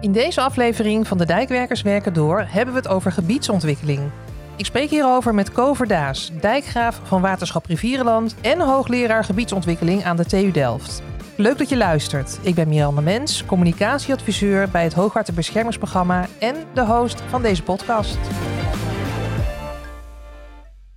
In deze aflevering van de Dijkwerkers Werken Door hebben we het over gebiedsontwikkeling. Ik spreek hierover met Co Verdaas, dijkgraaf van Waterschap Rivierenland en hoogleraar gebiedsontwikkeling aan de TU Delft. Leuk dat je luistert. Ik ben Miranda Mens, communicatieadviseur bij het Hoogwaterbeschermingsprogramma en de host van deze podcast.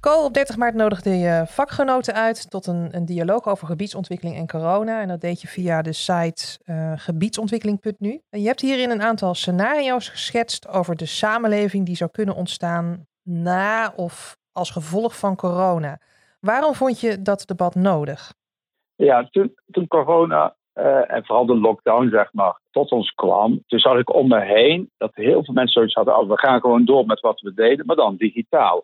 Co, op 30 maart nodigde je vakgenoten uit tot een, een dialoog over gebiedsontwikkeling en corona. En dat deed je via de site uh, gebiedsontwikkeling.nu. En je hebt hierin een aantal scenario's geschetst over de samenleving die zou kunnen ontstaan na of als gevolg van corona. Waarom vond je dat debat nodig? Ja, toen, toen corona uh, en vooral de lockdown, zeg maar, tot ons kwam, toen zag ik om me heen dat heel veel mensen zoiets hadden: oh, we gaan gewoon door met wat we deden, maar dan digitaal.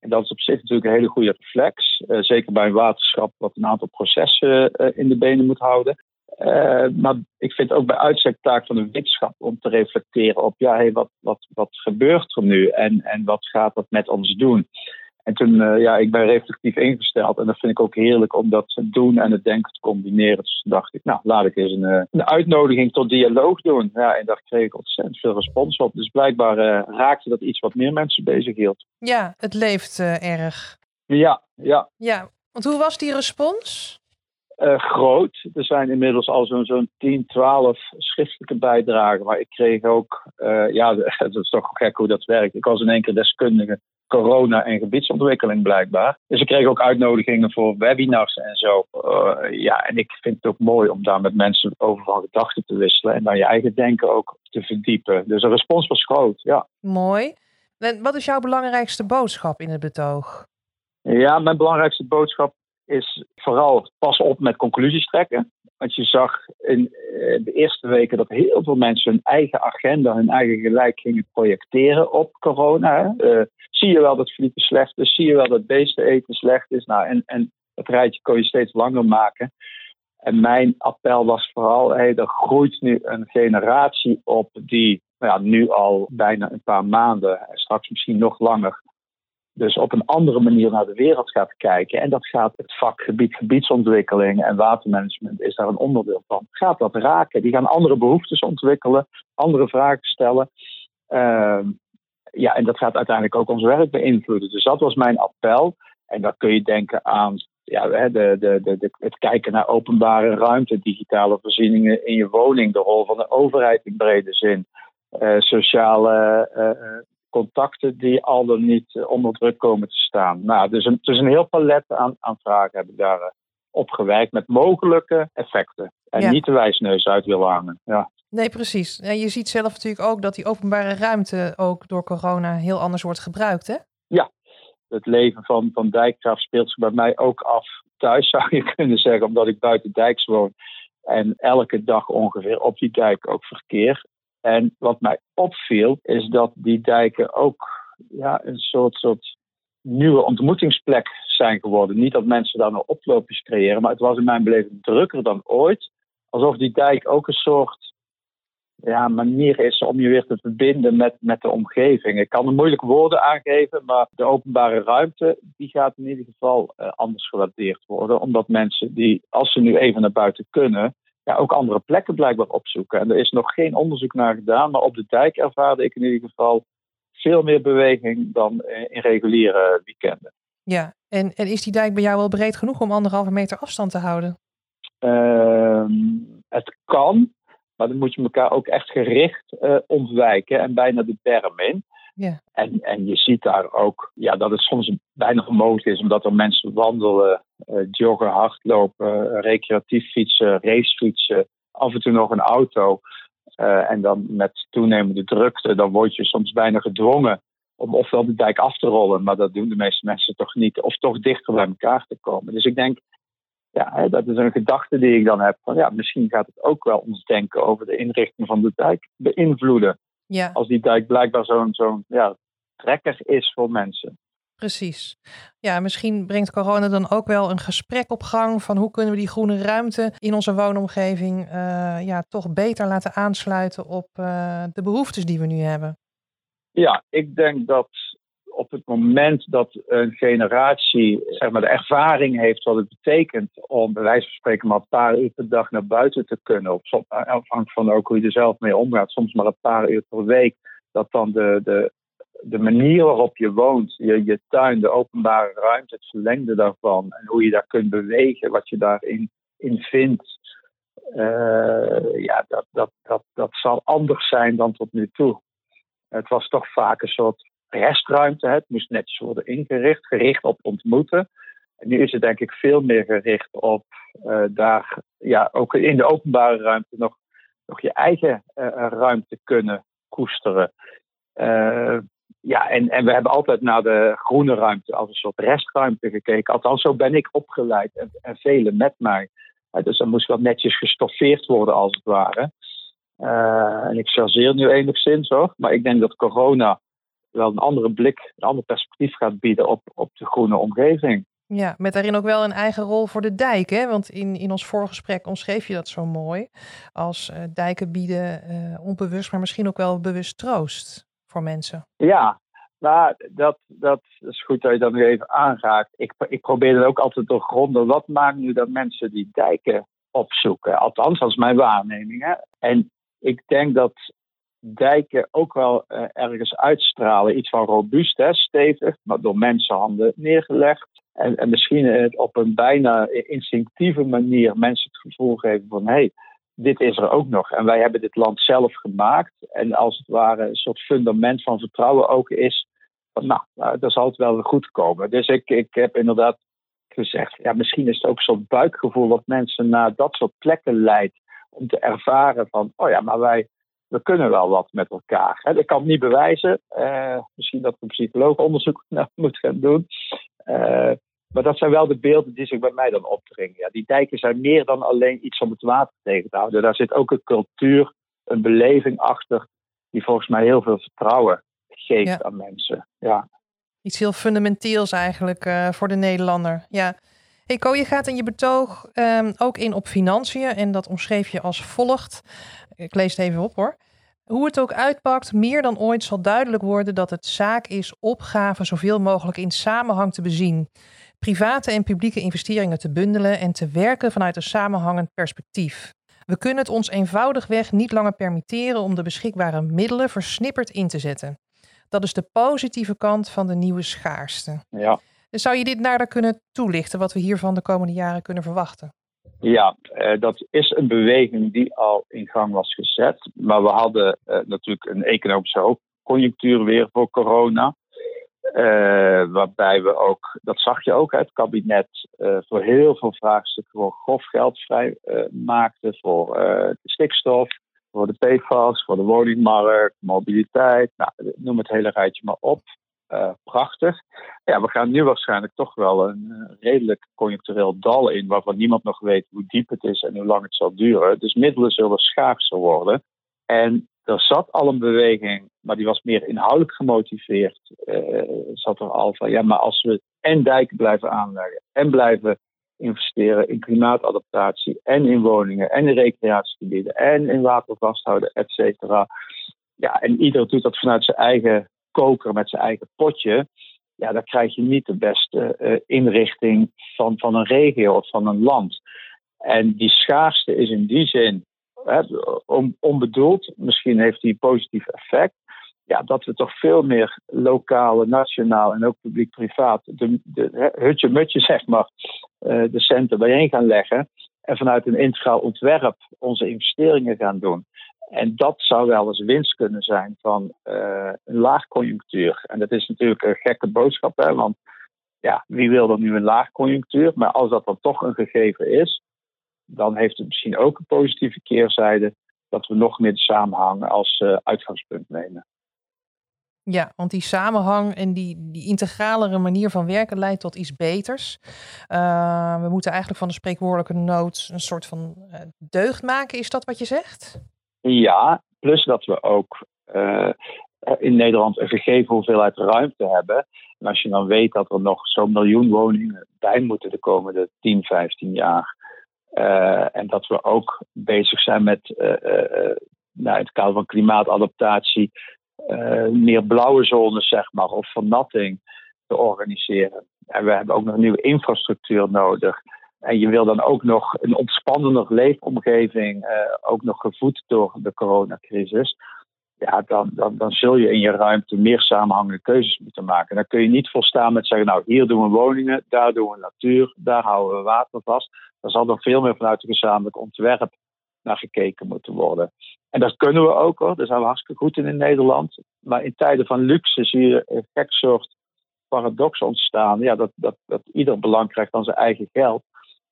En dat is op zich natuurlijk een hele goede reflex. Uh, zeker bij een waterschap wat een aantal processen uh, in de benen moet houden. Uh, maar ik vind ook bij uitstek taak van de wetenschap om te reflecteren op ja, wat, wat, wat gebeurt er nu en, en wat gaat dat met ons doen. En toen, uh, ja, ik ben reflectief ingesteld en dat vind ik ook heerlijk om dat doen en het denken te combineren. Dus dacht ik, nou, laat ik eens een, een uitnodiging tot dialoog doen. Ja, en daar kreeg ik ontzettend veel respons op. Dus blijkbaar uh, raakte dat iets wat meer mensen bezig hield. Ja, het leeft erg. Ja, ja. Ja, want hoe was die respons? Uh, groot. Er zijn inmiddels al zo'n zo'n 10, 12 schriftelijke bijdragen. Maar ik kreeg ook, uh, ja, het is toch gek hoe dat werkt. Ik was in één keer deskundige corona en gebiedsontwikkeling blijkbaar. Dus ik kreeg ook uitnodigingen voor webinars en zo. Uh, ja, en ik vind het ook mooi om daar met mensen over van gedachten te wisselen. En dan je eigen denken ook te verdiepen. Dus de respons was groot, ja. Mooi. En wat is jouw belangrijkste boodschap in het betoog? Ja, mijn belangrijkste boodschap is vooral pas op met conclusies trekken. Want je zag in de eerste weken dat heel veel mensen hun eigen agenda, hun eigen gelijk gingen projecteren op corona. Uh, zie je wel dat vliegen slecht is, zie je wel dat beesten eten slecht is. Nou, en, en het rijtje kon je steeds langer maken. En mijn appel was vooral, hey, er groeit nu een generatie op die nou ja, nu al bijna een paar maanden, en straks misschien nog langer, dus op een andere manier naar de wereld gaat kijken. En dat gaat het vakgebied gebiedsontwikkeling en watermanagement is daar een onderdeel van. Gaat dat raken? Die gaan andere behoeftes ontwikkelen, andere vragen stellen. Uh, ja, en dat gaat uiteindelijk ook ons werk beïnvloeden. Dus dat was mijn appel. En dan kun je denken aan ja, de, de, de, het kijken naar openbare ruimte, digitale voorzieningen in je woning, de rol van de overheid in brede zin, uh, sociale uh, contacten die al dan niet onder druk komen te staan. Nou, dus een, dus een heel palet aan, aan vragen heb ik daar uh, op gewerkt met mogelijke effecten. En ja. niet de wijsneus uit willen hangen. Ja. Nee, precies. En je ziet zelf natuurlijk ook dat die openbare ruimte ook door corona heel anders wordt gebruikt, hè? Ja, het leven van, van dijkgraaf speelt zich bij mij ook af thuis, zou je kunnen zeggen, omdat ik buiten dijks woon. En elke dag ongeveer op die dijk ook verkeer. En wat mij opviel, is dat die dijken ook ja, een soort, soort nieuwe ontmoetingsplek zijn geworden. Niet dat mensen daar nou oploopjes creëren, maar het was in mijn beleving drukker dan ooit. Alsof die dijk ook een soort ja, manier is om je weer te verbinden met, met de omgeving. Ik kan er moeilijk woorden aangeven, maar de openbare ruimte die gaat in ieder geval uh, anders gewaardeerd worden. Omdat mensen die, als ze nu even naar buiten kunnen, ja, ook andere plekken blijkbaar opzoeken. En er is nog geen onderzoek naar gedaan, maar op de dijk ervaarde ik in ieder geval veel meer beweging dan in reguliere weekenden. Ja, en, en is die dijk bij jou wel breed genoeg om anderhalve meter afstand te houden? Uh, het kan, maar dan moet je elkaar ook echt gericht uh, ontwijken en bijna de berm in. Ja. En, en je ziet daar ook ja, dat het soms bijna onmogelijk is, omdat er mensen wandelen, uh, joggen, hardlopen, recreatief fietsen, racefietsen, af en toe nog een auto. Uh, en dan met toenemende drukte, dan word je soms bijna gedwongen om ofwel de dijk af te rollen, maar dat doen de meeste mensen toch niet, of toch dichter bij elkaar te komen. Dus ik denk, ja, dat is een gedachte die ik dan heb van ja, misschien gaat het ook wel ons denken over de inrichting van de dijk beïnvloeden. Ja. Als die dijk blijkbaar zo'n zo'n ja, trekker is voor mensen. Precies. Ja, misschien brengt corona dan ook wel een gesprek op gang van hoe kunnen we die groene ruimte in onze woonomgeving uh, ja, toch beter laten aansluiten op uh, de behoeftes die we nu hebben. Ja, ik denk dat op het moment dat een generatie zeg maar, de ervaring heeft wat het betekent om bij wijze van spreken maar een paar uur per dag naar buiten te kunnen, of afhankelijk van ook hoe je er zelf mee omgaat, soms maar een paar uur per week, dat dan de, de, de manier waarop je woont, je, je tuin, de openbare ruimte, het verlengde daarvan en hoe je daar kunt bewegen, wat je daarin in vindt, uh, ja, dat, dat, dat, dat zal anders zijn dan tot nu toe. Het was toch vaak een soort restruimte. Het moest netjes worden ingericht, gericht op ontmoeten. En nu is het denk ik veel meer gericht op uh, daar, ja, ook in de openbare ruimte nog, nog je eigen uh, ruimte kunnen koesteren. Ja, en, en we hebben altijd naar de groene ruimte als een soort restruimte gekeken. Althans, zo ben ik opgeleid en, en velen met mij. dus dan moest wel netjes gestoffeerd worden, als het ware. En ik chargeer nu enigszins hoor. Maar ik denk dat corona wel een andere blik, een ander perspectief gaat bieden op, op de groene omgeving. Ja, met daarin ook wel een eigen rol voor de dijk. Hè? Want in, in ons voorgesprek omschreef je dat zo mooi. Als uh, dijken bieden uh, onbewust, maar misschien ook wel bewust troost voor mensen. Ja, nou, dat, dat is goed dat je dat nu even aanraakt. Ik, ik probeer dan ook altijd te gronden. Wat maakt nu dat mensen die dijken opzoeken? Althans, dat is mijn waarneming. Hè? En ik denk dat dijken ook wel uh, ergens uitstralen. Iets van robuust, stevig, maar door mensenhanden neergelegd. En, en misschien op een bijna instinctieve manier mensen het gevoel geven van hey, dit is er ook nog. En wij hebben dit land zelf gemaakt. En als het ware een soort fundament van vertrouwen ook is. Van, nou, nou dat zal het wel goed komen. Dus ik, ik heb inderdaad gezegd, ja, misschien is het ook soort buikgevoel wat mensen naar dat soort plekken leidt. Om te ervaren van, oh ja, maar wij, we kunnen wel wat met elkaar. Hè. Dat kan het niet bewijzen. Uh, misschien dat een psycholoog onderzoek naar moet gaan doen. Uh, maar dat zijn wel de beelden die zich bij mij dan opdringen. Ja, die dijken zijn meer dan alleen iets om het water tegen te houden. Daar zit ook een cultuur, een beleving achter, die volgens mij heel veel vertrouwen geeft aan mensen. Ja. Iets heel fundamenteels eigenlijk uh, voor de Nederlander. Ja. Hey Ko, je gaat in je betoog um, ook in op financiën en dat omschreef je als volgt. Ik lees het even op hoor. Hoe het ook uitpakt, meer dan ooit zal duidelijk worden dat het zaak is opgaven zoveel mogelijk in samenhang te bezien private en publieke investeringen te bundelen en te werken vanuit een samenhangend perspectief. We kunnen het ons eenvoudigweg niet langer permitteren om de beschikbare middelen versnipperd in te zetten. Dat is de positieve kant van de nieuwe schaarste. Ja. Zou je dit nader kunnen toelichten, wat we hiervan de komende jaren kunnen verwachten? Ja, eh, dat is een beweging die al in gang was gezet. Maar we hadden eh, natuurlijk een economische hoogconjunctuur weer voor corona. Uh, waarbij we ook, dat zag je ook, het kabinet voor heel veel vraagstukken gewoon grof geld vrij maakte voor de stikstof, voor de PFAS, voor de woningmarkt, mobiliteit, nou, noem het hele rijtje maar op. prachtig. Ja, we gaan nu waarschijnlijk toch wel een redelijk conjunctureel dal in, waarvan niemand nog weet hoe diep het is en hoe lang het zal duren. Dus middelen zullen schaarser worden. En er zat al een beweging, maar die was meer inhoudelijk gemotiveerd. Uh, zat er al van, ja, maar als we en dijken blijven aanleggen en blijven investeren in klimaatadaptatie en in woningen en in recreatiegebieden en in water vasthouden, et cetera. Ja, en ieder doet dat vanuit zijn eigen koker met zijn eigen potje. Ja, dan krijg je niet de beste uh, inrichting van, van een regio of van een land. En die schaarste is in die zin onbedoeld, misschien heeft die positief effect. Ja, dat we toch veel meer lokale, nationaal en ook publiek-privaat de, de hutje-mutje, zeg maar, uh, de centen bijeen gaan leggen. En vanuit een integraal ontwerp onze investeringen gaan doen. En dat zou wel eens winst kunnen zijn van uh, een laagconjunctuur. En dat is natuurlijk een gekke boodschap, hè, want ja, wie wil er nu een laagconjunctuur? Maar als dat dan toch een gegeven is, dan heeft het misschien ook een positieve keerzijde dat we nog meer de samenhang als uh, uitgangspunt nemen. Ja, want die samenhang en die, die integralere manier van werken leidt tot iets beters. Uh, we moeten eigenlijk van de spreekwoordelijke nood een soort van deugd maken. Is dat wat je zegt? Ja, plus dat we ook uh, in Nederland een gegeven hoeveelheid ruimte hebben. En als je dan weet dat er nog zo'n miljoen woningen bij moeten de komende 10, 15 jaar. Uh, en dat we ook bezig zijn met uh, nou, het kader van klimaatadaptatie meer blauwe zones, zeg maar, of vernatting te organiseren. En we hebben ook nog nieuwe infrastructuur nodig. En je wil dan ook nog een ontspannender leefomgeving, uh, ook nog gevoed door de coronacrisis. Ja, dan, dan, dan zul je in je ruimte meer samenhangende keuzes moeten maken. Dan kun je niet volstaan met zeggen, nou hier doen we woningen, daar doen we natuur, daar houden we water vast. Daar zal er veel meer vanuit het gezamenlijk ontwerp naar gekeken moeten worden. En dat kunnen we ook hoor, daar zijn we hartstikke goed in in Nederland. Maar in tijden van luxe zie je een gek soort paradox ontstaan. Ja, dat, dat, dat ieder belang krijgt aan zijn eigen geld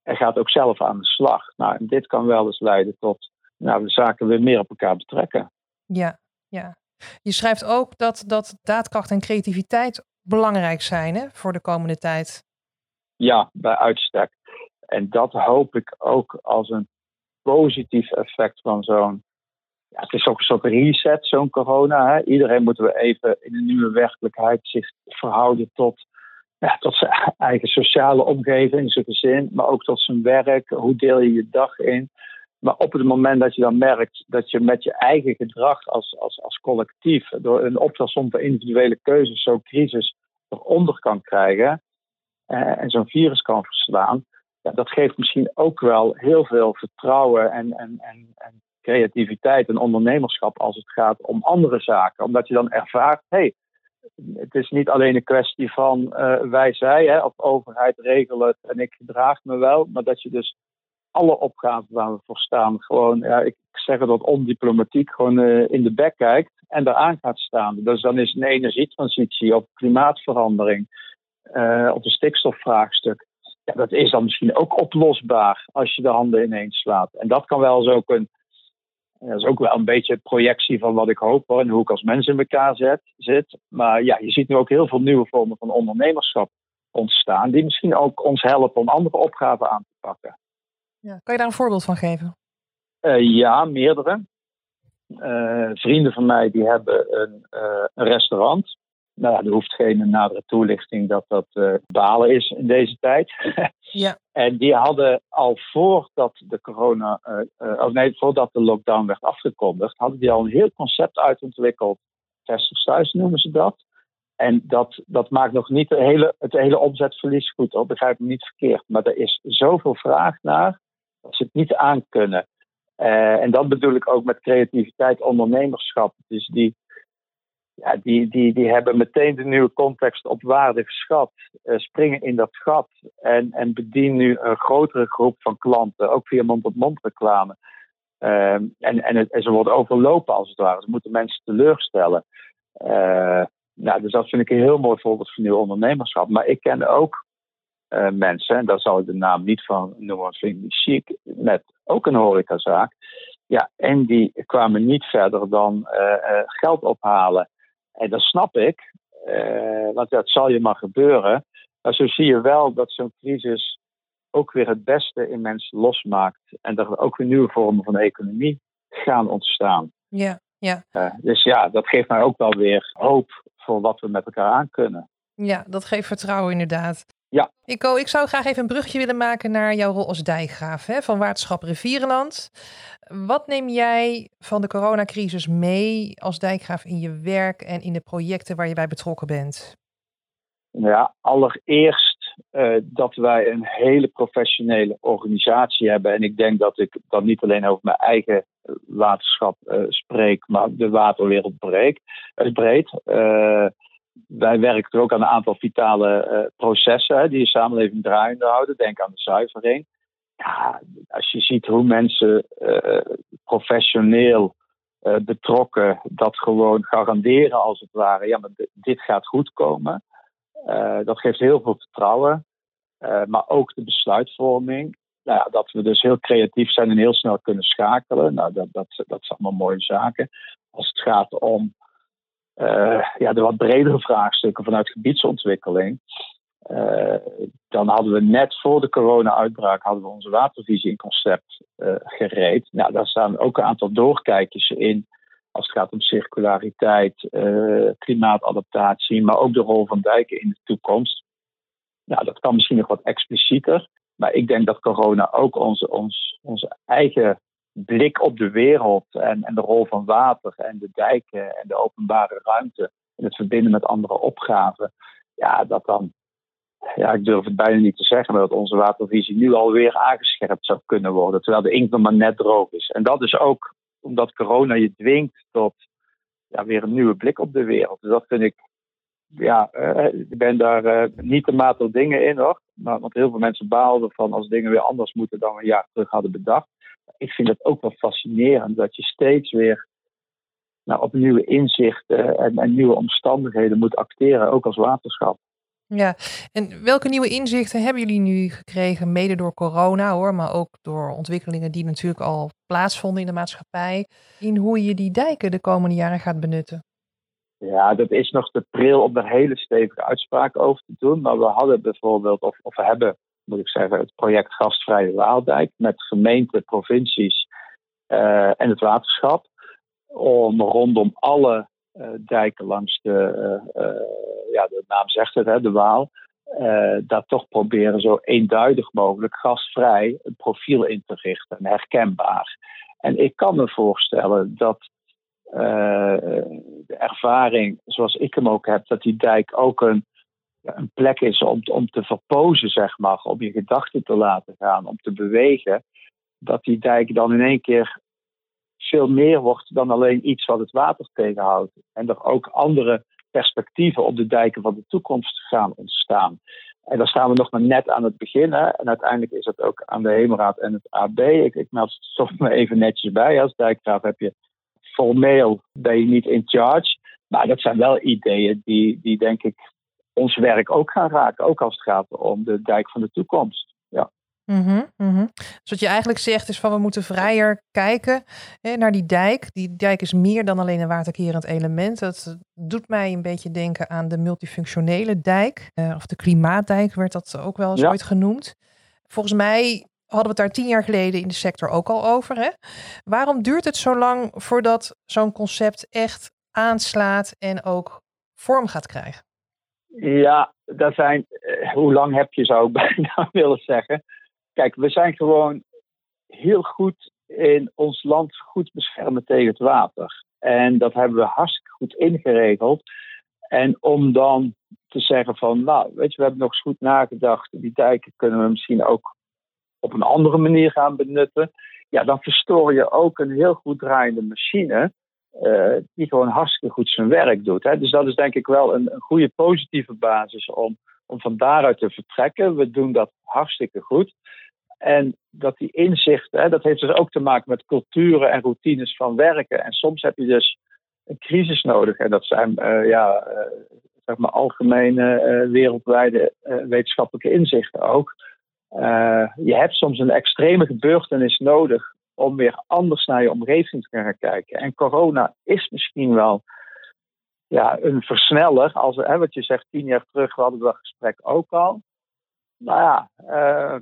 en gaat ook zelf aan de slag. Nou, en dit kan wel eens leiden tot nou, de zaken weer meer op elkaar betrekken. Ja, ja. Je schrijft ook dat, dat daadkracht en creativiteit belangrijk zijn hè, voor de komende tijd. Ja, bij uitstek. En dat hoop ik ook als een positief effect van zo'n. Ja, het is ook een soort reset, zo'n corona. Hè. Iedereen moeten we even in een nieuwe werkelijkheid zich verhouden tot tot zijn eigen sociale omgeving, zijn gezin, maar ook tot zijn werk. Hoe deel je je dag in? Maar op het moment dat je dan merkt dat je met je eigen gedrag als, als, als collectief, door een optelsom van individuele keuzes, zo'n crisis eronder kan krijgen eh, en zo'n virus kan verslaan, ja, dat geeft misschien ook wel heel veel vertrouwen en, en, en, en creativiteit en ondernemerschap als het gaat om andere zaken. Omdat je dan ervaart, hé, hey, het is niet alleen een kwestie van uh, wij, zij, hè, of overheid regelen het en ik gedraag me wel, maar dat je dus alle opgaven waar we voor staan, gewoon, ja, ik zeg wat ondiplomatiek, gewoon uh, in de bek kijkt en daaraan gaat staan. Dus dan is een energietransitie of klimaatverandering uh, of een stikstofvraagstuk. Ja, dat is dan misschien ook oplosbaar als je de handen ineens slaat. En dat kan wel eens ook een dat is ook wel een beetje een projectie van wat ik hoop hoor, en hoe ik als mens in elkaar zet, zit. Maar ja, je ziet nu ook heel veel nieuwe vormen van ondernemerschap ontstaan, die misschien ook ons helpen om andere opgaven aan te pakken. Ja, kan je daar een voorbeeld van geven? Uh, ja, meerdere. Uh, vrienden van mij die hebben een, uh, een restaurant nou ja, er hoeft geen nadere toelichting dat dat uh, balen is in deze tijd. ja. En die hadden al voordat de corona, uh, uh, of nee, voordat de lockdown werd afgekondigd, hadden die al een heel concept uitontwikkeld. Vestigers thuis noemen ze dat. En dat, dat maakt nog niet het hele, het hele omzetverlies goed hoor, begrijp me niet verkeerd. Maar er is zoveel vraag naar dat ze het niet aan kunnen. en dat bedoel ik ook met creativiteit, ondernemerschap. Dus die, ja, die, die, die hebben meteen de nieuwe context op waarde geschat, uh, springen in dat gat en, en bedienen nu een grotere groep van klanten, ook via mond-op-mond reclame. Uh, en, en, en, ze worden overlopen als het ware. Ze moeten mensen teleurstellen. Uh, nou, dus dat vind ik een heel mooi voorbeeld van nieuw ondernemerschap. Maar ik ken ook uh, mensen, en daar zal ik de naam niet van noemen, vind ik chic, met ook een horecazaak. Ja, en die kwamen niet verder dan geld ophalen. En dat snap ik, uh, want dat zal je maar gebeuren. Maar zo zie je wel dat zo'n crisis ook weer het beste in mensen losmaakt. En dat er ook weer nieuwe vormen van economie gaan ontstaan. Ja, ja. Uh, dus ja, dat geeft mij ook wel weer hoop voor wat we met elkaar aan kunnen. Ja, dat geeft vertrouwen inderdaad. Ja. Ico, ik zou graag even een brugje willen maken naar jouw rol als dijkgraaf hè, van Waterschap Rivierenland. Wat neem jij van de coronacrisis mee als dijkgraaf in je werk en in de projecten waar je bij betrokken bent? Ja, allereerst uh, dat wij een hele professionele organisatie hebben. En ik denk dat ik dan niet alleen over mijn eigen waterschap uh, spreek, maar de waterwereld breed. breed. Uh, wij werken ook aan een aantal vitale uh, processen die je samenleving draaiende houden. Denk aan de zuivering. Ja, als je ziet hoe mensen uh, professioneel uh, betrokken dat gewoon garanderen als het ware. Ja, maar dit gaat goed komen. dat geeft heel veel vertrouwen. maar ook de besluitvorming. Nou ja, dat we dus heel creatief zijn en heel snel kunnen schakelen. Nou, dat, dat, dat zijn allemaal mooie zaken. Als het gaat om ja, de wat bredere vraagstukken vanuit gebiedsontwikkeling. Uh, dan hadden we net voor de corona-uitbraak hadden we onze watervisie in concept uh, gereed. Nou, daar staan ook een aantal doorkijkjes in als het gaat om circulariteit, klimaatadaptatie, maar ook de rol van dijken in de toekomst. Nou, dat kan misschien nog wat explicieter, maar ik denk dat corona ook onze, ons, onze eigen blik op de wereld en, en de rol van water en de dijken en de openbare ruimte in het verbinden met andere opgaven, ja, dat dan, ja, ik durf het bijna niet te zeggen, maar dat onze watervisie nu alweer aangescherpt zou kunnen worden, terwijl de inkt nog maar net droog is. En dat is ook omdat corona je dwingt tot ja, weer een nieuwe blik op de wereld. Dus dat vind ik, ja, uh, ik ben daar uh, niet te matig dingen in hoor. Maar, want heel veel mensen baalden van als dingen weer anders moeten dan we een jaar terug hadden bedacht. Ik vind het ook wel fascinerend dat je steeds weer nou, op nieuwe inzichten en, en nieuwe omstandigheden moet acteren, ook als waterschap. Ja, en welke nieuwe inzichten hebben jullie nu gekregen, mede door corona hoor, maar ook door ontwikkelingen die natuurlijk al plaatsvonden in de maatschappij, in hoe je die dijken de komende jaren gaat benutten? Ja, dat is nog te pril om er hele stevige uitspraken over te doen. Maar we hadden bijvoorbeeld, of, of we hebben, moet ik zeggen, het project Gastvrije Waaldijk met gemeenten, provincies uh, en het waterschap. Om rondom alle uh, dijken langs de, uh, ja, de naam zegt het, hè, de Waal. daar toch proberen zo eenduidig mogelijk gastvrij een profiel in te richten en herkenbaar. En ik kan me voorstellen dat de ervaring, zoals ik hem ook heb, dat die dijk ook een, een plek is om, om te verpozen, zeg maar, om je gedachten te laten gaan, om te bewegen, dat die dijk dan in één keer veel meer wordt dan alleen iets wat het water tegenhoudt. En er ook andere perspectieven op de dijken van de toekomst gaan ontstaan. En daar staan we nog maar net aan het begin. En uiteindelijk is het ook aan de Hemelraad en het AB. Ik, ik meld het toch even netjes bij. Als dijkgraaf heb je formeel ben je niet in charge. Maar dat zijn wel ideeën die, die denk ik ons werk ook gaan raken. Ook als het gaat om de dijk van de toekomst. Ja. Mm -hmm, Dus wat je eigenlijk zegt is van we moeten vrijer kijken hè, naar die dijk. Die dijk is meer dan alleen een waterkerend element. Dat doet mij een beetje denken aan de multifunctionele dijk. Uh, of de klimaatdijk werd dat ook wel eens ooit genoemd. Volgens mij hadden we het daar tien jaar geleden in de sector ook al over. Hè? Waarom duurt het zo lang voordat zo'n concept echt aanslaat en ook vorm gaat krijgen? Ja, dat zijn, eh, hoe lang heb je zou ik bijna willen zeggen. Kijk, we zijn gewoon heel goed in ons land goed beschermen tegen het water. En dat hebben we hartstikke goed ingeregeld. En om dan te zeggen van, nou, weet je, we hebben nog eens goed nagedacht. Die dijken kunnen we misschien ook op een andere manier gaan benutten, ja, dan verstoor je ook een heel goed draaiende machine. Uh, die gewoon hartstikke goed zijn werk doet. Hè. Dus dat is denk ik wel een, een goede positieve basis om, om van daaruit te vertrekken. We doen dat hartstikke goed. En dat die inzichten, dat heeft dus ook te maken met culturen en routines van werken. En soms heb je dus een crisis nodig. En dat zijn uh, ja, uh, zeg maar algemene wereldwijde wetenschappelijke inzichten ook. Je hebt soms een extreme gebeurtenis nodig om weer anders naar je omgeving te gaan kijken. En corona is misschien wel ja, een versneller. Als, hè, wat je zegt, tien jaar terug hadden we dat gesprek ook al. Nou ja, uh,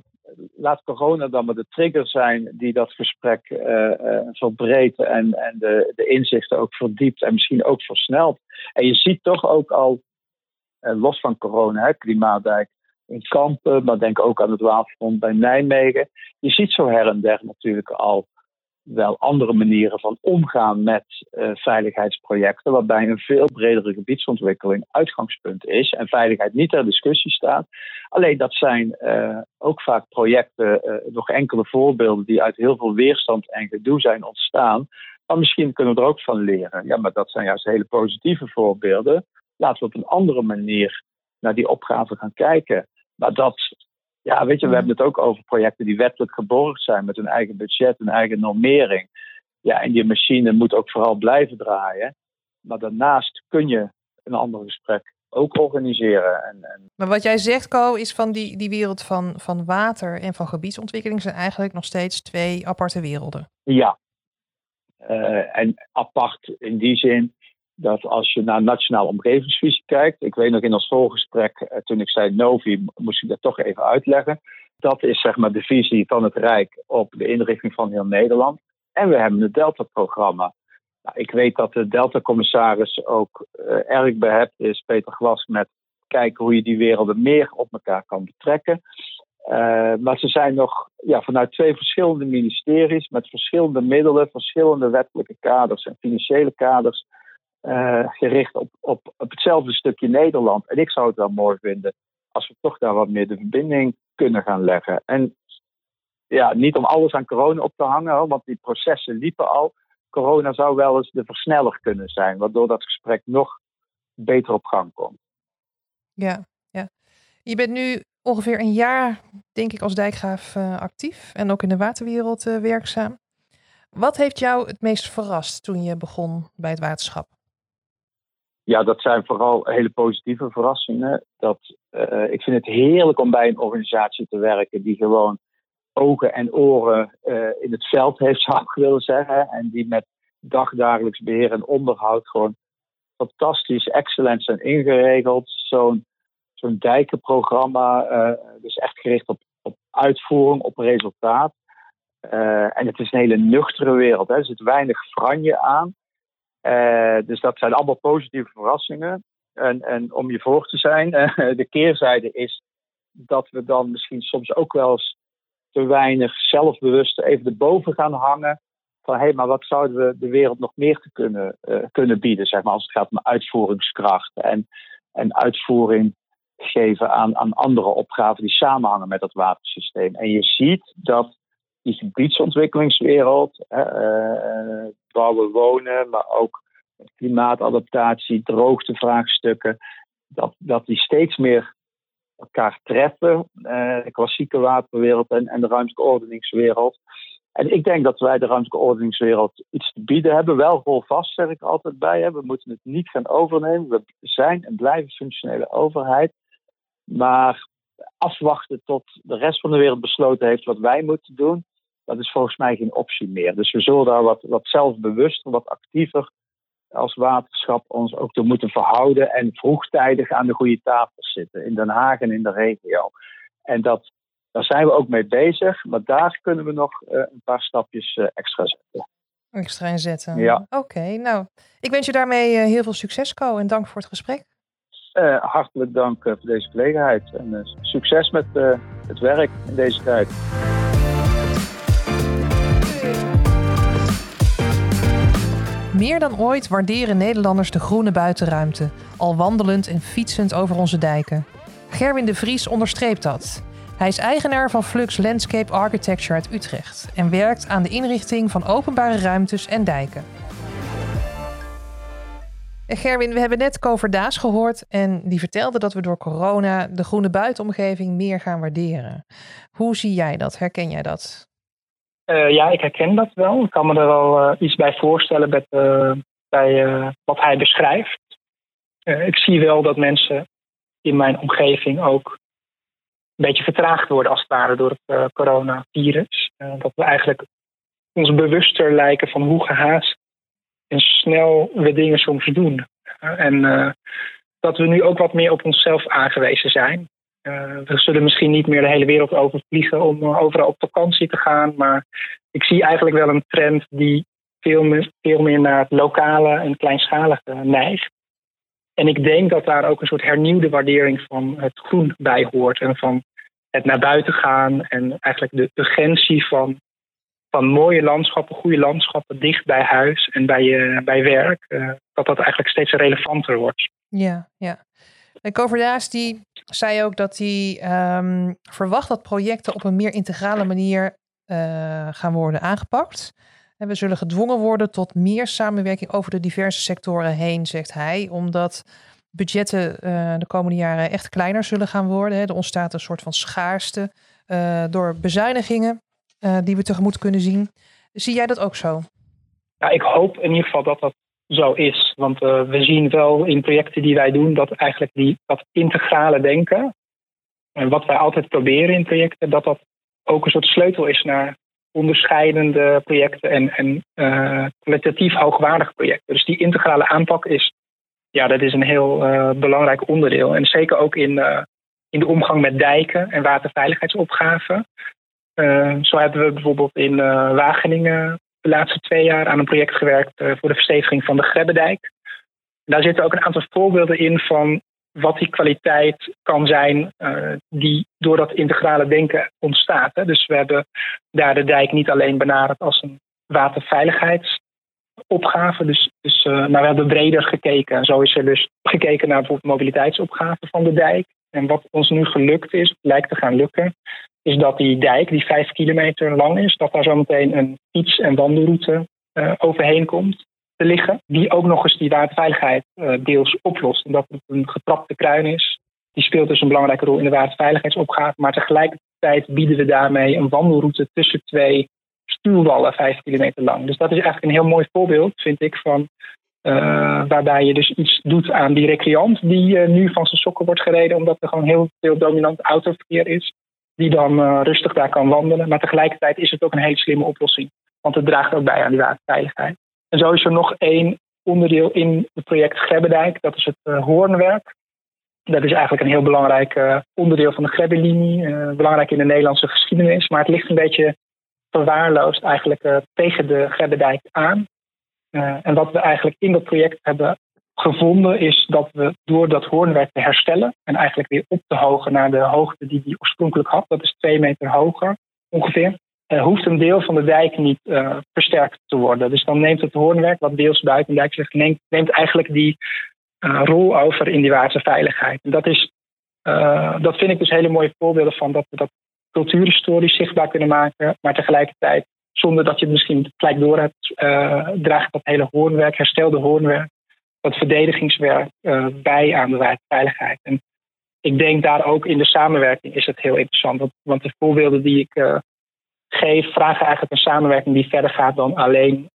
laat corona dan maar de trigger zijn die dat gesprek uh, verbreedt en, en de, de inzichten ook verdiept en misschien ook versnelt. En je ziet toch ook al, los van corona, hè, Klimaatdijk, in Kampen, maar denk ook aan het waterfront bij Nijmegen. Je ziet zo her en der natuurlijk al wel andere manieren van omgaan met uh, veiligheidsprojecten, waarbij een veel bredere gebiedsontwikkeling uitgangspunt is en veiligheid niet ter discussie staat. Alleen dat zijn uh, ook vaak projecten, uh, nog enkele voorbeelden die uit heel veel weerstand en gedoe zijn ontstaan. Maar misschien kunnen we er ook van leren. Ja, maar dat zijn juist hele positieve voorbeelden. Laten we op een andere manier naar die opgave gaan kijken. Maar dat, ja, weet je, we mm. hebben het ook over projecten die wettelijk geborgd zijn met hun eigen budget, hun eigen normering. Ja, en die machine moet ook vooral blijven draaien. Maar daarnaast kun je een ander gesprek ook organiseren. En, en... Maar wat jij zegt, Co, is van die, die wereld van, van water en van gebiedsontwikkeling zijn eigenlijk nog steeds twee aparte werelden. Ja. Uh, en apart in die zin dat als je naar nationaal omgevingsvisie kijkt, ik weet nog in ons voorgesprek, eh, toen ik zei Novi, moest ik dat toch even uitleggen. Dat is zeg maar de visie van het Rijk op de inrichting van heel Nederland. En we hebben het Delta-programma. Nou, ik weet dat de Delta-commissaris ook uh, erg behept is, Peter Glas, met kijken hoe je die werelden meer op elkaar kan betrekken. maar ze zijn nog ja, vanuit twee verschillende ministeries met verschillende middelen, verschillende wettelijke kaders en financiële kaders gericht op, op, op hetzelfde stukje Nederland. En ik zou het wel mooi vinden als we toch daar wat meer de verbinding kunnen gaan leggen. En ja, niet om alles aan corona op te hangen, want die processen liepen al. Corona zou wel eens de versneller kunnen zijn, waardoor dat gesprek nog beter op gang komt. Ja, ja. Je bent nu ongeveer een jaar, denk ik, als dijkgraaf uh, actief en ook in de waterwereld uh, werkzaam. Wat heeft jou het meest verrast toen je begon bij het waterschap? Ja, dat zijn vooral hele positieve verrassingen. Dat, uh, ik vind het heerlijk om bij een organisatie te werken die gewoon ogen en oren uh, in het veld heeft, zou ik willen zeggen. En die met dagdagelijks beheer en onderhoud gewoon fantastisch, excellent zijn ingeregeld. Zo'n zo'n dijkenprogramma, uh, dus echt gericht op, op uitvoering, op resultaat. En het is een hele nuchtere wereld. Hè. Er zit weinig franje aan. Uh, dus dat zijn allemaal positieve verrassingen. En, en om je voor te zijn, de keerzijde is dat we dan misschien soms ook wel eens te weinig zelfbewust even erboven gaan hangen. Van hé, hey, maar wat zouden we de wereld nog meer te kunnen, uh, kunnen bieden, zeg maar, als het gaat om uitvoeringskracht en, en uitvoering geven aan, aan andere opgaven die samenhangen met dat watersysteem. En je ziet dat die gebiedsontwikkelingswereld, bouwen, wonen, maar ook klimaatadaptatie, droogtevraagstukken, dat, dat die steeds meer elkaar treffen. Uh, de klassieke waterwereld en, de ruimtelijke ordeningswereld. En ik denk dat wij de ruimtelijke ordeningswereld iets te bieden hebben. Wel rolvast, zeg ik altijd bij. Hè. We moeten het niet gaan overnemen. We zijn en blijven functionele overheid. Maar afwachten tot de rest van de wereld besloten heeft wat wij moeten doen, dat is volgens mij geen optie meer. Dus we zullen daar wat, wat zelfbewuster, wat actiever als waterschap ons ook te moeten verhouden en vroegtijdig aan de goede tafel zitten in Den Haag en in de regio. En dat, daar zijn we ook mee bezig, maar daar kunnen we nog uh, een paar stapjes uh, extra zetten. Extra inzetten. Ja. Oké, nou, ik wens je daarmee uh, heel veel succes, Co, en dank voor het gesprek. hartelijk dank voor deze gelegenheid en succes met het werk in deze tijd. Meer dan ooit waarderen Nederlanders de groene buitenruimte, al wandelend en fietsend over onze dijken. Gerwin de Vries onderstreept dat. Hij is eigenaar van Flux Landscape Architecture uit Utrecht en werkt aan de inrichting van openbare ruimtes en dijken. Gerwin, we hebben net Kover Daas gehoord en die vertelde dat we door corona de groene buitenomgeving meer gaan waarderen. Hoe zie jij dat? Herken jij dat? Uh, ja, ik herken dat wel. Ik kan me er wel uh, iets bij voorstellen met, uh, bij wat hij beschrijft. ik zie wel dat mensen in mijn omgeving ook een beetje vertraagd worden als het ware door het coronavirus. dat we eigenlijk ons bewuster lijken van hoe gehaast en snel we dingen soms doen. en dat we nu ook wat meer op onszelf aangewezen zijn. Uh, we zullen misschien niet meer de hele wereld overvliegen om uh, overal op vakantie te gaan. Maar ik zie eigenlijk wel een trend die veel meer, naar het lokale en kleinschalige neigt. En ik denk dat daar ook een soort hernieuwde waardering van het groen bij hoort. En van het naar buiten gaan en eigenlijk de urgentie van, van mooie landschappen, goede landschappen dicht bij huis en bij, bij werk. dat dat eigenlijk steeds relevanter wordt. Ja, ja. En Coverdaas die zei ook dat hij um, verwacht dat projecten op een meer integrale manier uh, gaan worden aangepakt. En we zullen gedwongen worden tot meer samenwerking over de diverse sectoren heen, zegt hij, omdat budgetten uh, de komende jaren echt kleiner zullen gaan worden. Er ontstaat een soort van schaarste uh, door bezuinigingen die we tegemoet kunnen zien. Zie jij dat ook zo? Ja, ik hoop in ieder geval dat dat zo is. Want uh, we zien wel in projecten die wij doen dat eigenlijk die, dat integrale denken, en wat wij altijd proberen in projecten, dat dat ook een soort sleutel is naar onderscheidende projecten en, en uh, kwalitatief hoogwaardige projecten. Dus die integrale aanpak is, ja, dat is een heel uh, belangrijk onderdeel. En zeker ook in, in de omgang met dijken en waterveiligheidsopgaven. zo hebben we bijvoorbeeld in Wageningen de laatste twee jaar aan een project gewerkt uh, voor de versteviging van de Grebbedijk. Daar zitten ook een aantal voorbeelden in van wat die kwaliteit kan zijn uh, die door dat integrale denken ontstaat. Hè. Dus we hebben daar de dijk niet alleen benaderd als een waterveiligheidsopgave. Dus, dus, uh, maar we hebben breder gekeken. Zo is er dus gekeken naar bijvoorbeeld mobiliteitsopgave van de dijk. En wat ons nu gelukt is, lijkt te gaan lukken, is dat die dijk, die vijf kilometer lang is, dat daar zometeen een fiets- en wandelroute uh, overheen komt te liggen. Die ook nog eens die waterveiligheid uh, deels oplost. En dat het een getrapte kruin is. Die speelt dus een belangrijke rol in de waterveiligheidsopgave. Maar tegelijkertijd bieden we daarmee een wandelroute tussen twee stuwwallen, vijf kilometer lang. Dus dat is eigenlijk een heel mooi voorbeeld, vind ik, van uh, waarbij je dus iets doet aan die recreant die nu van zijn sokken wordt gereden, omdat er gewoon heel veel dominant autoverkeer is, die dan uh, rustig daar kan wandelen. Maar tegelijkertijd is het ook een hele slimme oplossing, want het draagt ook bij aan die waterveiligheid. En zo is er nog één onderdeel in het project Grebbendijk, dat is het hoornwerk. Dat is eigenlijk een heel belangrijk onderdeel van de Grebbelinie, belangrijk in de Nederlandse geschiedenis, maar het ligt een beetje verwaarloosd eigenlijk tegen de Grebbendijk aan. En wat we eigenlijk in dat project hebben gevonden is dat we door dat hoornwerk te herstellen en eigenlijk weer op te hogen naar de hoogte die die oorspronkelijk had, dat is twee meter hoger ongeveer, uh, hoeft een deel van de dijk niet uh, versterkt te worden. Dus dan neemt het hoornwerk, wat deels buiten de dijk zegt, neemt, eigenlijk die rol over in die waterveiligheid. En dat, is, dat vind ik dus hele mooie voorbeelden van dat we dat cultuurhistorisch zichtbaar kunnen maken, maar tegelijkertijd zonder dat je het misschien gelijk door hebt, draagt dat hele hoornwerk, herstelde hoornwerk, dat verdedigingswerk uh, bij aan de veiligheid. En ik denk daar ook in de samenwerking is het heel interessant. Want, de voorbeelden die ik uh, geef, vragen eigenlijk een samenwerking die verder gaat dan alleen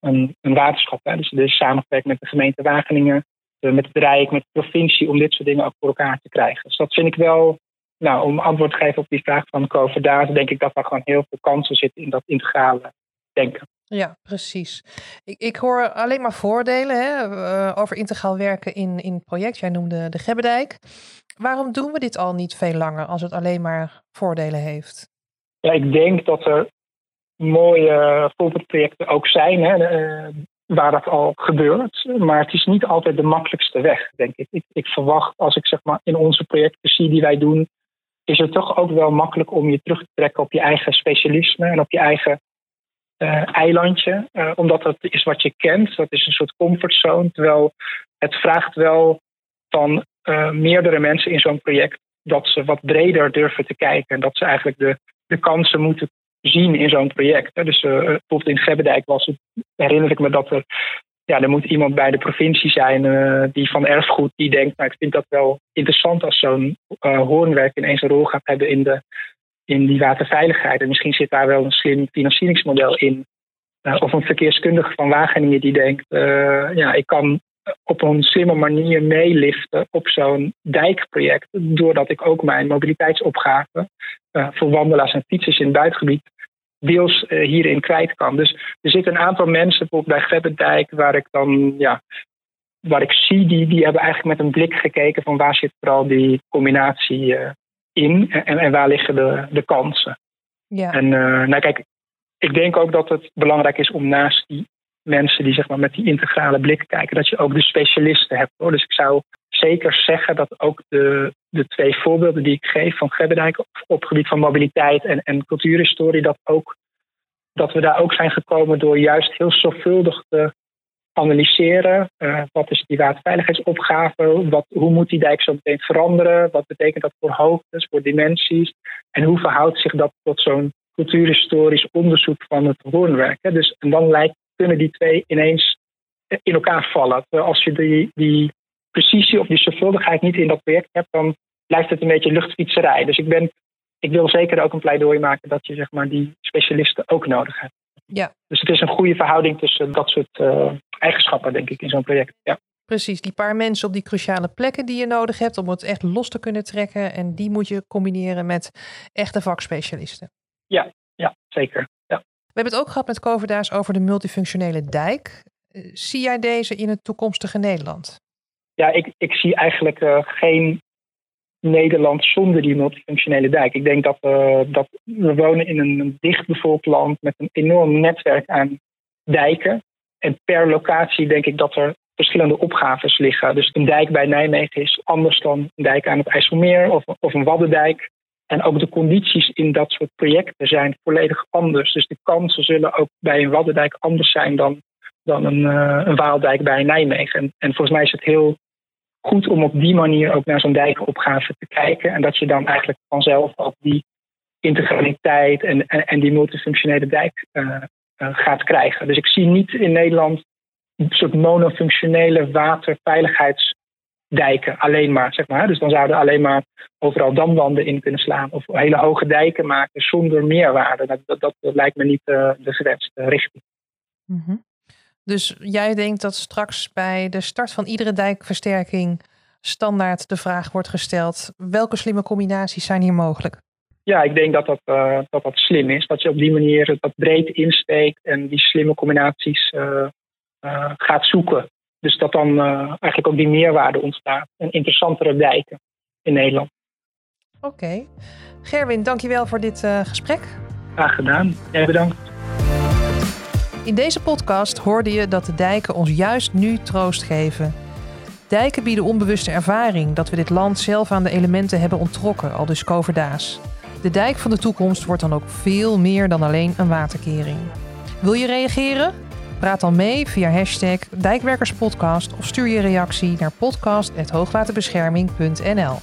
een, een, waterschap. Hè. Dus, dus samenwerking met de gemeente Wageningen, met het Rijk, met de provincie, om dit soort dingen ook voor elkaar te krijgen. Dus dat vind ik wel nou, om antwoord te geven op die vraag van Koverdaas, denk ik dat er gewoon heel veel kansen zitten in dat integrale denken. Ja, precies. Ik, ik hoor alleen maar voordelen hè, uh, over integraal werken in, in het project. Jij noemde de Gebbedijk. Waarom doen we dit al niet veel langer als het alleen maar voordelen heeft? Ja, ik denk dat er mooie voorbeeldprojecten ook zijn hè, uh, waar dat al gebeurt. Maar het is niet altijd de makkelijkste weg, denk ik. ik. Ik verwacht als ik zeg maar in onze projecten zie die wij doen, is het toch ook wel makkelijk om je terug te trekken op je eigen specialisme en op je eigen uh, eilandje. Uh, omdat dat is wat je kent. Dat is een soort comfortzone. Terwijl het vraagt wel van uh, meerdere mensen in zo'n project dat ze wat breder durven te kijken. En dat ze eigenlijk de, de kansen moeten zien in zo'n project. Dus bijvoorbeeld in Gebbedijk was het, herinner ik me dat er ja, er moet iemand bij de provincie zijn die van erfgoed die denkt, nou ik vind dat wel interessant als zo'n hoornwerk ineens een rol gaat hebben in, de, in die waterveiligheid. En misschien zit daar wel een slim financieringsmodel in. Uh, of een verkeerskundige van Wageningen die denkt, ja, ik kan op een slimme manier meeliften op zo'n dijkproject. Doordat ik ook mijn mobiliteitsopgave voor wandelaars en fietsers in het buitengebied deels hierin kwijt kan. Dus er zitten een aantal mensen, bij Grebbendijk, waar ik dan, ja, waar ik zie, die, die hebben eigenlijk met een blik gekeken van waar zit vooral die combinatie in en, en, waar liggen de, de kansen. Ja. En uh, nou kijk, ik denk ook dat het belangrijk is om naast die mensen die zeg maar met die integrale blik kijken, dat je ook de specialisten hebt. Hoor. Dus ik zou zeker zeggen dat ook de, de twee voorbeelden die ik geef van Gebbedijk op, op het gebied van mobiliteit en, en cultuurhistorie, dat, ook, dat we daar ook zijn gekomen door juist heel zorgvuldig te analyseren. Uh, wat is die waterveiligheidsopgave? Wat, hoe moet die dijk zo meteen veranderen? Wat betekent dat voor hoogtes, voor dimensies? En hoe verhoudt zich dat tot zo'n cultuurhistorisch onderzoek van het hoornwerk? Dus, en dan lijkt, kunnen die twee ineens in elkaar vallen. Als je die, die precisie of die zorgvuldigheid niet in dat project hebt, dan blijft het een beetje luchtfietserij. Dus ik, ben, ik wil zeker ook een pleidooi maken dat je zeg maar, die specialisten ook nodig hebt. Ja. Dus het is een goede verhouding tussen dat soort uh, eigenschappen, denk ik, in zo'n project. Ja. Precies, die paar mensen op die cruciale plekken die je nodig hebt om het echt los te kunnen trekken. En die moet je combineren met echte vakspecialisten. Ja, ja zeker. Ja. We hebben het ook gehad met Coverdaas over de multifunctionele dijk. Uh, zie jij deze in het toekomstige Nederland? ja, ik, ik zie eigenlijk uh, geen Nederland zonder die multifunctionele dijk. Ik denk dat, uh, dat we wonen in een dichtbevolkt land met een enorm netwerk aan dijken. En per locatie denk ik dat er verschillende opgaves liggen. Dus een dijk bij Nijmegen is anders dan een dijk aan het IJsselmeer of, of een Waddendijk. En ook de condities in dat soort projecten zijn volledig anders. Dus de kansen zullen ook bij een Waddendijk anders zijn dan, dan een, uh, een Waaldijk bij Nijmegen. En, en volgens mij is het heel goed om op die manier ook naar zo'n dijkenopgave te kijken. En dat je dan eigenlijk vanzelf ook die integraliteit en, en, die multifunctionele dijk uh, gaat krijgen. Dus ik zie niet in Nederland een soort monofunctionele waterveiligheidsdijken alleen maar, zeg maar. Dus dan zouden alleen maar overal damwanden in kunnen slaan of hele hoge dijken maken zonder meerwaarde. Dat, dat, dat, lijkt me niet uh, de gewenste richting. -hmm. Dus jij denkt dat straks bij de start van iedere dijkversterking standaard de vraag wordt gesteld: welke slimme combinaties zijn hier mogelijk? Ja, ik denk dat dat, uh, dat dat slim is. Dat je op die manier dat breed insteekt en die slimme combinaties uh, uh, gaat zoeken. Dus dat dan eigenlijk ook die meerwaarde ontstaat. En interessantere dijken in Nederland. Oké. Okay. Gerwin, dankjewel voor dit gesprek. Graag gedaan. Jij bedankt. In deze podcast hoorde je dat de dijken ons juist nu troost geven. Dijken bieden onbewuste ervaring dat we dit land zelf aan de elementen hebben onttrokken, al dus Koverdaas. De dijk van de toekomst wordt dan ook veel meer dan alleen een waterkering. Wil je reageren? Praat dan mee via hashtag Dijkwerkerspodcast of stuur je reactie naar podcast.hoogwaterbescherming.nl.